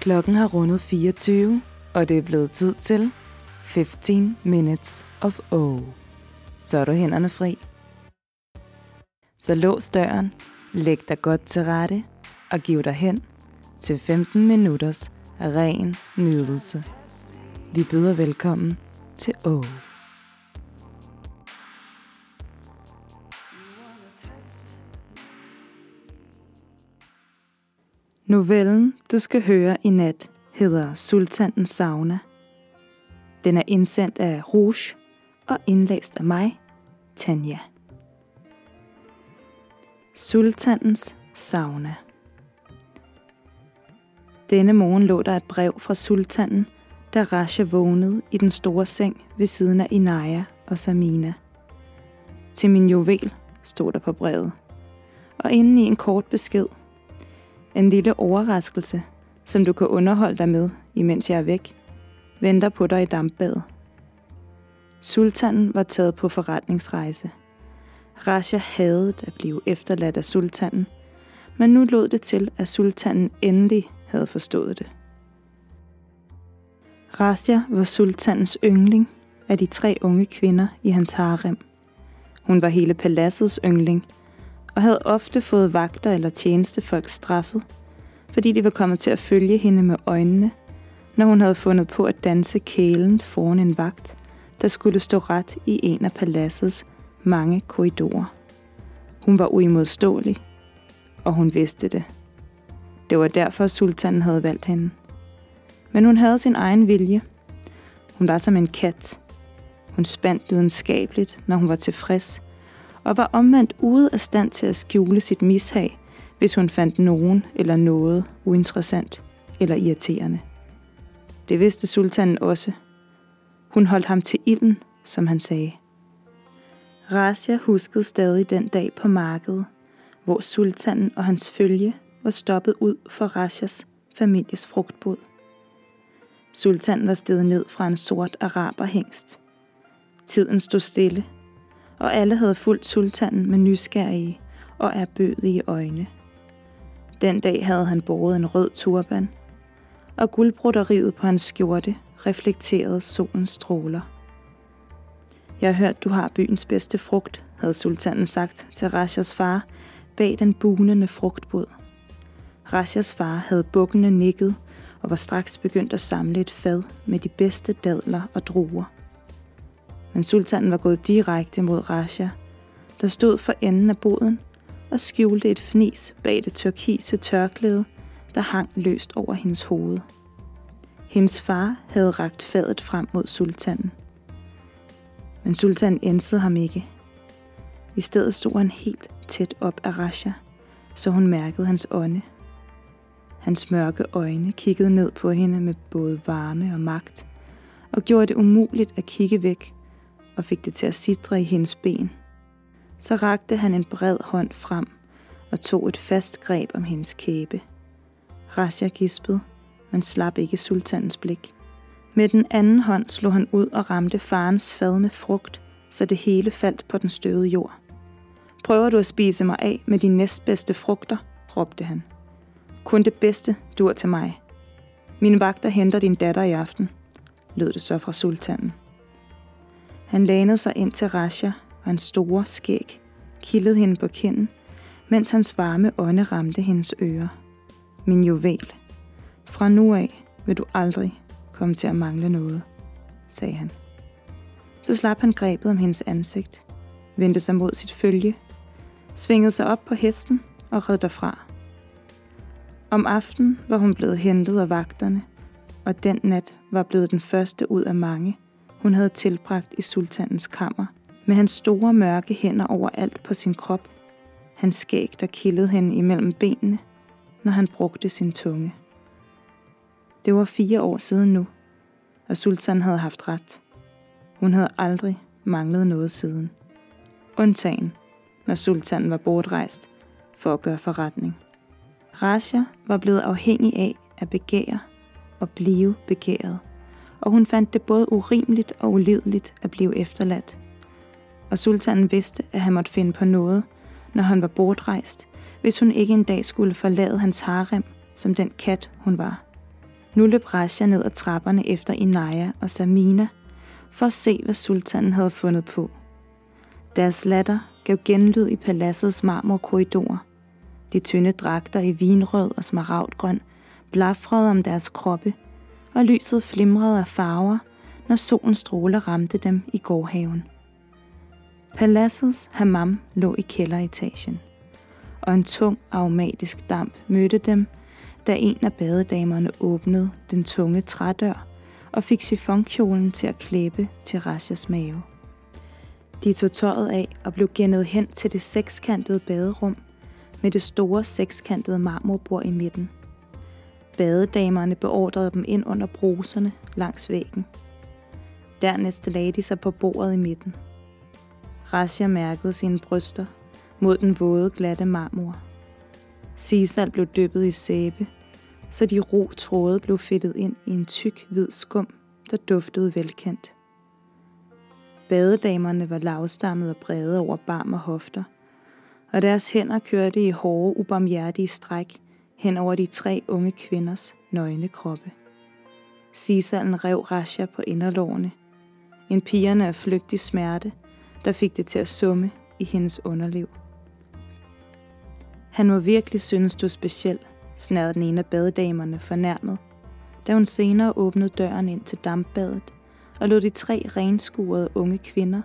Klokken har rundet 24, og det er blevet tid til 15 Minutes of O. Så er du hænderne fri. Så lås døren, læg dig godt til rette og giv dig hen til 15 minutters ren nydelse. Vi byder velkommen til O. Novellen, du skal høre i nat, hedder Sultanens Sauna. Den er indsendt af Rouge og indlæst af mig, Tanja. Sultanens Sauna Denne morgen lå der et brev fra sultanen, da Rasha vågnede i den store seng ved siden af Inaya og Samina. Til min juvel stod der på brevet, og inden i en kort besked – en lille overraskelse, som du kan underholde dig med, imens jeg er væk, venter på dig i dampbadet. Sultanen var taget på forretningsrejse. Rasha havde at blive efterladt af sultanen, men nu lod det til, at sultanen endelig havde forstået det. Rasha var sultanens yndling af de tre unge kvinder i hans harem. Hun var hele paladsets yndling – og havde ofte fået vagter eller tjenestefolk straffet, fordi de var kommet til at følge hende med øjnene, når hun havde fundet på at danse kælent foran en vagt, der skulle stå ret i en af paladsets mange korridorer. Hun var uimodståelig, og hun vidste det. Det var derfor, sultanen havde valgt hende. Men hun havde sin egen vilje. Hun var som en kat. Hun spandt lidenskabeligt, når hun var tilfreds, og var omvendt ude af stand til at skjule sit mishag, hvis hun fandt nogen eller noget uinteressant eller irriterende. Det vidste sultanen også. Hun holdt ham til ilden, som han sagde. Rasja huskede stadig den dag på markedet, hvor sultanen og hans følge var stoppet ud for Rasjas families frugtbod. Sultanen var steget ned fra en sort araberhængst. Tiden stod stille, og alle havde fulgt sultanen med nysgerrige og erbødige øjne. Den dag havde han båret en rød turban, og guldbroderiet på hans skjorte reflekterede solens stråler. Jeg har hørt, du har byens bedste frugt, havde sultanen sagt til Rashas far bag den bunende frugtbod. Rashas far havde bukkende nikket og var straks begyndt at samle et fad med de bedste dadler og druer men sultanen var gået direkte mod Rasha, der stod for enden af boden og skjulte et fnis bag det turkise tørklæde, der hang løst over hendes hoved. Hendes far havde ragt fadet frem mod sultanen. Men sultanen ænsede ham ikke. I stedet stod han helt tæt op af Rasha, så hun mærkede hans ånde. Hans mørke øjne kiggede ned på hende med både varme og magt, og gjorde det umuligt at kigge væk og fik det til at sidre i hendes ben. Så rakte han en bred hånd frem og tog et fast greb om hendes kæbe. Rasja gispede, men slap ikke sultanens blik. Med den anden hånd slog han ud og ramte farens fad med frugt, så det hele faldt på den støvede jord. Prøver du at spise mig af med de næstbedste frugter, råbte han. Kun det bedste dur til mig. Mine vagter henter din datter i aften, lød det så fra sultanen. Han lænede sig ind til Rasha, og hans store skæg kildede hende på kinden, mens hans varme ånde ramte hendes ører. Min juvel. Fra nu af vil du aldrig komme til at mangle noget, sagde han. Så slap han grebet om hendes ansigt, vendte sig mod sit følge, svingede sig op på hesten og red derfra. Om aftenen var hun blevet hentet af vagterne, og den nat var blevet den første ud af mange – hun havde tilbragt i sultanens kammer, med hans store mørke hænder overalt på sin krop, hans skæg, der kildede hende imellem benene, når han brugte sin tunge. Det var fire år siden nu, og sultan havde haft ret. Hun havde aldrig manglet noget siden. Undtagen, når sultanen var bortrejst for at gøre forretning. Rasha var blevet afhængig af at begære og blive begæret og hun fandt det både urimeligt og ulideligt at blive efterladt. Og sultanen vidste, at han måtte finde på noget, når han var bortrejst, hvis hun ikke en dag skulle forlade hans harem som den kat, hun var. Nu løb Rasha ned ad trapperne efter Inaya og Samina, for at se, hvad sultanen havde fundet på. Deres latter gav genlyd i paladsets marmorkorridorer. De tynde dragter i vinrød og smaragdgrøn blafrede om deres kroppe, og lyset flimrede af farver, når solens stråler ramte dem i gårdhaven. Paladsets hammam lå i kælderetagen, og en tung aromatisk damp mødte dem, da en af badedamerne åbnede den tunge trædør og fik chiffonkjolen til at klæbe til Rasjas mave. De tog tøjet af og blev gennet hen til det sekskantede baderum med det store sekskantede marmorbord i midten. Badedamerne beordrede dem ind under bruserne langs væggen. Dernæst lagde de sig på bordet i midten. Rasha mærkede sine bryster mod den våde, glatte marmor. Sisal blev dyppet i sæbe, så de ro tråde blev fedtet ind i en tyk, hvid skum, der duftede velkendt. Badedamerne var lavstammet og brede over barm og hofter, og deres hænder kørte i hårde, ubarmhjertige stræk hen over de tre unge kvinders nøgne kroppe. Sisalen rev Rasha på inderlårene. En pigerne af flygtig smerte, der fik det til at summe i hendes underliv. Han må virkelig synes, du er speciel, snærede den ene af badedamerne fornærmet, da hun senere åbnede døren ind til dampbadet og lod de tre renskurede unge kvinder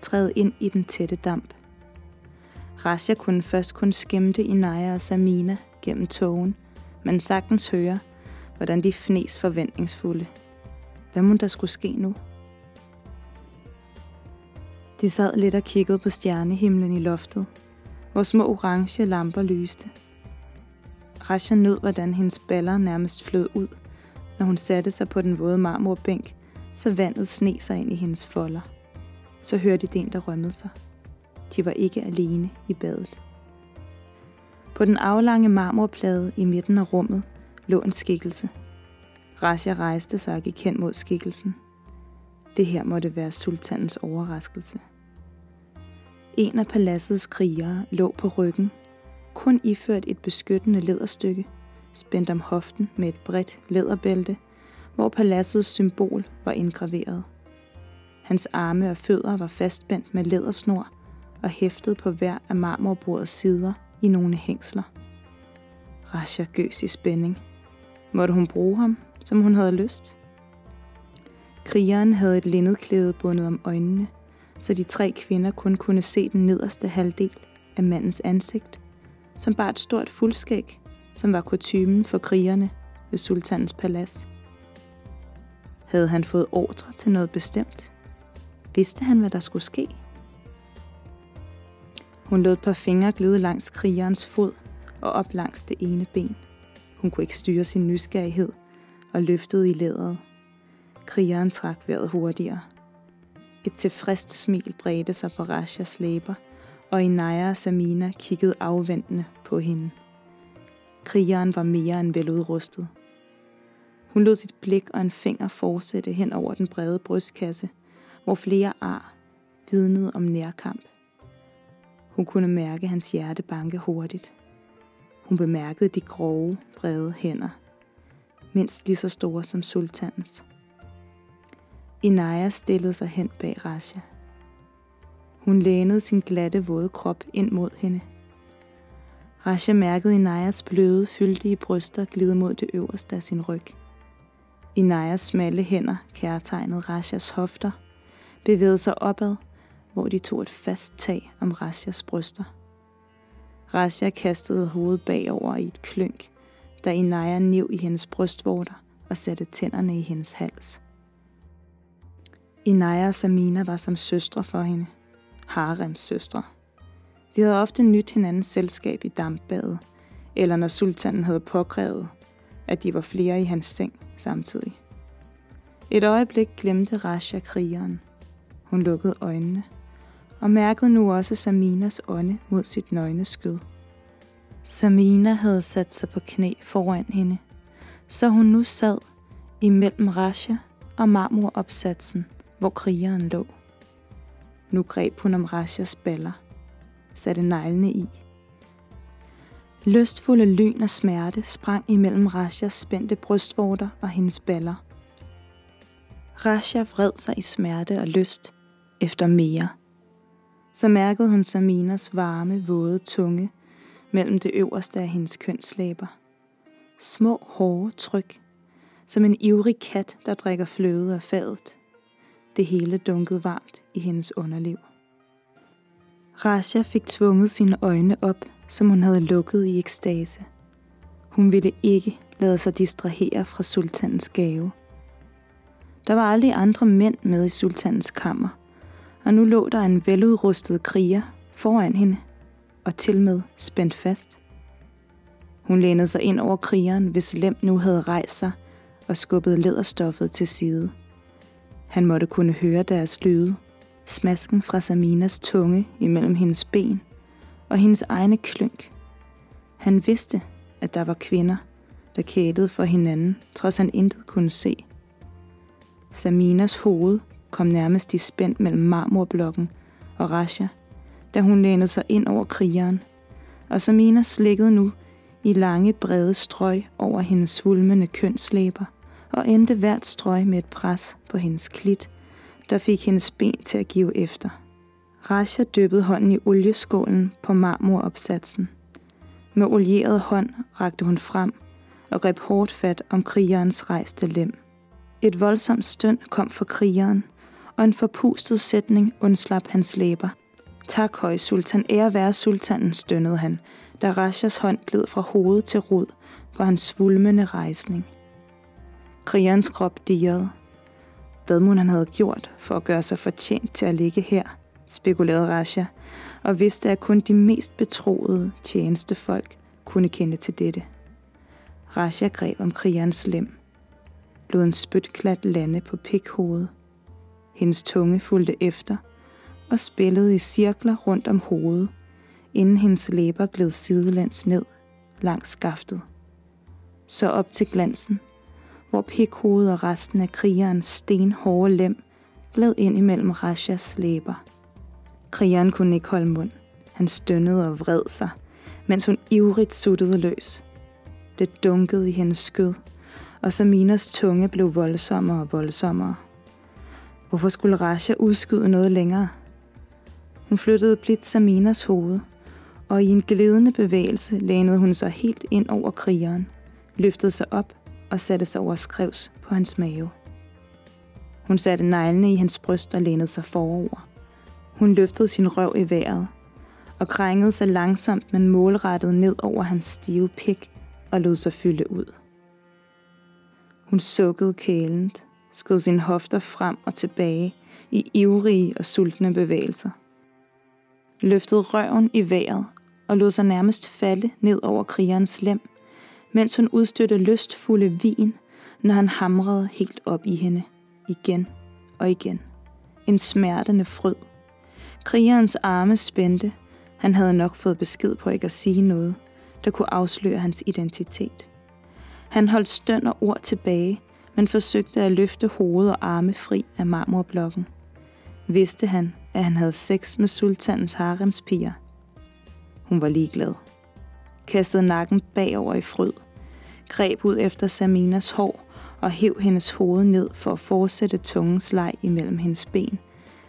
træde ind i den tætte damp. Rasha kunne først kun skimte i Naja og Samina gennem togen, men sagtens høre, hvordan de fnes forventningsfulde. Hvad må der skulle ske nu? De sad lidt og kiggede på stjernehimlen i loftet, hvor små orange lamper lyste. Rasha nød, hvordan hendes baller nærmest flød ud, når hun satte sig på den våde marmorbænk, så vandet sne sig ind i hendes folder. Så hørte de den, der rømmede sig. De var ikke alene i badet. På den aflange marmorplade i midten af rummet lå en skikkelse. Rasha rejste sig og gik hen mod skikkelsen. Det her måtte være sultanens overraskelse. En af paladsets krigere lå på ryggen, kun iført et beskyttende læderstykke, spændt om hoften med et bredt læderbælte, hvor paladsets symbol var indgraveret. Hans arme og fødder var fastspændt med lædersnor og hæftet på hver af marmorbordets sider i nogle hængsler. Rasha gøs i spænding. Måtte hun bruge ham, som hun havde lyst? Krigeren havde et linnedklæde bundet om øjnene – så de tre kvinder kun kunne se den nederste halvdel af mandens ansigt, som bar et stort fuldskæg, som var kutymen for krigerne ved sultanens palads. Havde han fået ordre til noget bestemt? Vidste han, hvad der skulle ske? Hun lod et par fingre glide langs krigerens fod og op langs det ene ben. Hun kunne ikke styre sin nysgerrighed og løftede i læderet. Krigeren trak vejret hurtigere. Et tilfredst smil bredte sig på Rashas læber, og Inaya og Samina kiggede afventende på hende. Krigeren var mere end veludrustet. Hun lod sit blik og en finger fortsætte hen over den brede brystkasse, hvor flere ar vidnede om nærkamp. Hun kunne mærke hans hjerte banke hurtigt. Hun bemærkede de grove, brede hænder, mindst lige så store som sultanens. Inaya stillede sig hen bag Rasha. Hun lænede sin glatte, våde krop ind mod hende. Rasha mærkede Inayas bløde, fyldige bryster glide mod det øverste af sin ryg. Inayas smalle hænder kærtegnede Rashas hofter, bevægede sig opad, hvor de tog et fast tag om Rasjas bryster. Rasja kastede hovedet bagover i et klønk, da Inaya nev i hendes brystvorter og satte tænderne i hendes hals. Inaya og Samina var som søstre for hende. Harems søstre. De havde ofte nyt hinandens selskab i dampbadet, eller når sultanen havde påkrævet, at de var flere i hans seng samtidig. Et øjeblik glemte Rasha krigeren. Hun lukkede øjnene og mærkede nu også Saminas ånde mod sit nøgne skød. Samina havde sat sig på knæ foran hende, så hun nu sad imellem Rasha og marmoropsatsen – hvor krigeren lå. Nu greb hun om Rashas baller, satte neglene i. Lystfulde lyn og smerte sprang imellem Rashas spændte brystvorter og hendes baller. Rasha vred sig i smerte og lyst efter mere. Så mærkede hun Saminas varme, våde tunge mellem det øverste af hendes kønslæber. Små, hårde tryk, som en ivrig kat, der drikker fløde af fadet. Det hele dunkede varmt i hendes underliv. Rasha fik tvunget sine øjne op, som hun havde lukket i ekstase. Hun ville ikke lade sig distrahere fra sultanens gave. Der var aldrig andre mænd med i sultanens kammer, og nu lå der en veludrustet kriger foran hende, og til med spændt fast. Hun lænede sig ind over krigeren, hvis lem nu havde rejst sig og skubbede læderstoffet til side. Han måtte kunne høre deres lyde, smasken fra Saminas tunge imellem hendes ben og hendes egne klynk. Han vidste, at der var kvinder, der kælede for hinanden, trods han intet kunne se. Saminas hoved kom nærmest i spænd mellem marmorblokken og Rasha, da hun lænede sig ind over krigeren, og Samina slikkede nu i lange, brede strøg over hendes svulmende kønslæber og endte hvert strøg med et pres på hendes klit, der fik hendes ben til at give efter. Rasha dyppede hånden i olieskålen på marmoropsatsen. Med olieret hånd rakte hun frem og greb hårdt fat om krigerens rejste lem. Et voldsomt støn kom fra krigeren, og en forpustet sætning undslap hans læber. Tak, høj sultan, ære være sultanen, stønnede han, da Rashas hånd gled fra hoved til rod på hans svulmende rejsning. Krigerens krop dirrede. Hvad må han havde gjort for at gøre sig fortjent til at ligge her, spekulerede Rasha, og vidste, at kun de mest betroede tjenestefolk kunne kende til dette. Rasha greb om krigerens lem. Lod en spytklat lande på pikhovedet. Hendes tunge fulgte efter og spillede i cirkler rundt om hovedet, inden hendes læber gled sidelæns ned langs skaftet. Så op til glansen – hvor pikhovedet og resten af krigerens stenhårde lem gled ind imellem Rashas læber. Krigeren kunne ikke holde mund. Han stønnede og vred sig, mens hun ivrigt suttede løs. Det dunkede i hendes skød, og Saminas tunge blev voldsommere og voldsommere. Hvorfor skulle Rasha udskyde noget længere? Hun flyttede blidt Saminas hoved, og i en glidende bevægelse lænede hun sig helt ind over krigeren, løftede sig op og satte sig over skrevs på hans mave. Hun satte neglene i hans bryst og lænede sig forover. Hun løftede sin røv i vejret og krængede sig langsomt, men målrettet ned over hans stive pik og lod sig fylde ud. Hun sukkede kælent, skød sine hofter frem og tilbage i ivrige og sultne bevægelser. Løftede røven i vejret og lod sig nærmest falde ned over krigerens lem, mens hun udstødte lystfulde vin, når han hamrede helt op i hende, igen og igen. En smertende fryd. Krigerens arme spændte. Han havde nok fået besked på ikke at sige noget, der kunne afsløre hans identitet. Han holdt støn og ord tilbage, men forsøgte at løfte hoved og arme fri af marmorblokken. Vidste han, at han havde sex med sultanens haremspiger. Hun var ligeglad kastede nakken bagover i fryd, greb ud efter Saminas hår og hæv hendes hoved ned for at fortsætte tungens leg imellem hendes ben,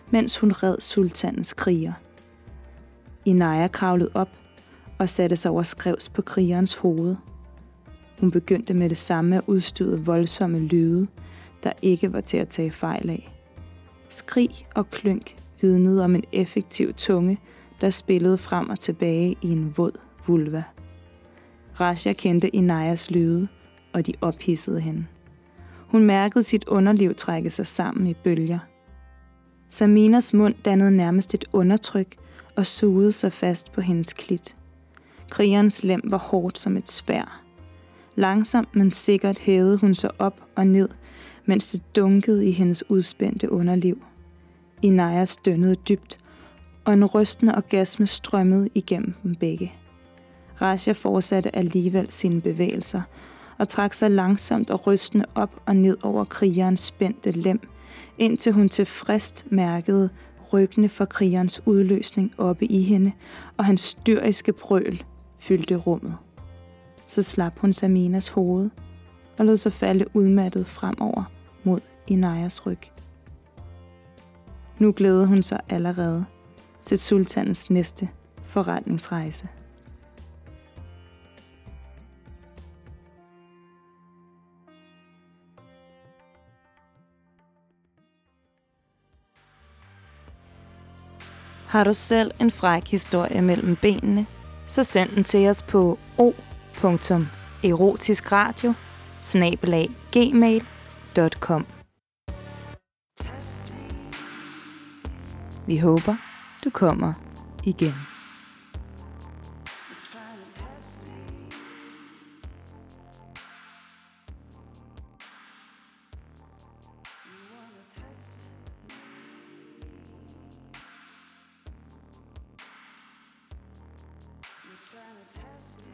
mens hun red sultanens kriger. Inaya kravlede op og satte sig over skrevs på krigerens hoved. Hun begyndte med det samme at udstøde voldsomme lyde, der ikke var til at tage fejl af. Skrig og klynk vidnede om en effektiv tunge, der spillede frem og tilbage i en våd vulva. Rasha kendte Inayas lyde, og de ophissede hende. Hun mærkede sit underliv trække sig sammen i bølger. Saminas mund dannede nærmest et undertryk og sugede sig fast på hendes klit. Krigerens lem var hårdt som et svær. Langsomt, men sikkert hævede hun sig op og ned, mens det dunkede i hendes udspændte underliv. Inaya stønnede dybt, og en rystende orgasme strømmede igennem dem begge. Rasha fortsatte alligevel sine bevægelser og trak sig langsomt og rystende op og ned over krigerens spændte lem, indtil hun tilfreds mærkede ryggene for krigerens udløsning oppe i hende, og hans styriske brøl fyldte rummet. Så slap hun Saminas hoved og lod sig falde udmattet fremover mod Inayas ryg. Nu glædede hun sig allerede til sultanens næste forretningsrejse. Har du selv en fræk historie mellem benene, så send den til os på o erotiskradio gmail.com Vi håber, du kommer igen. test me.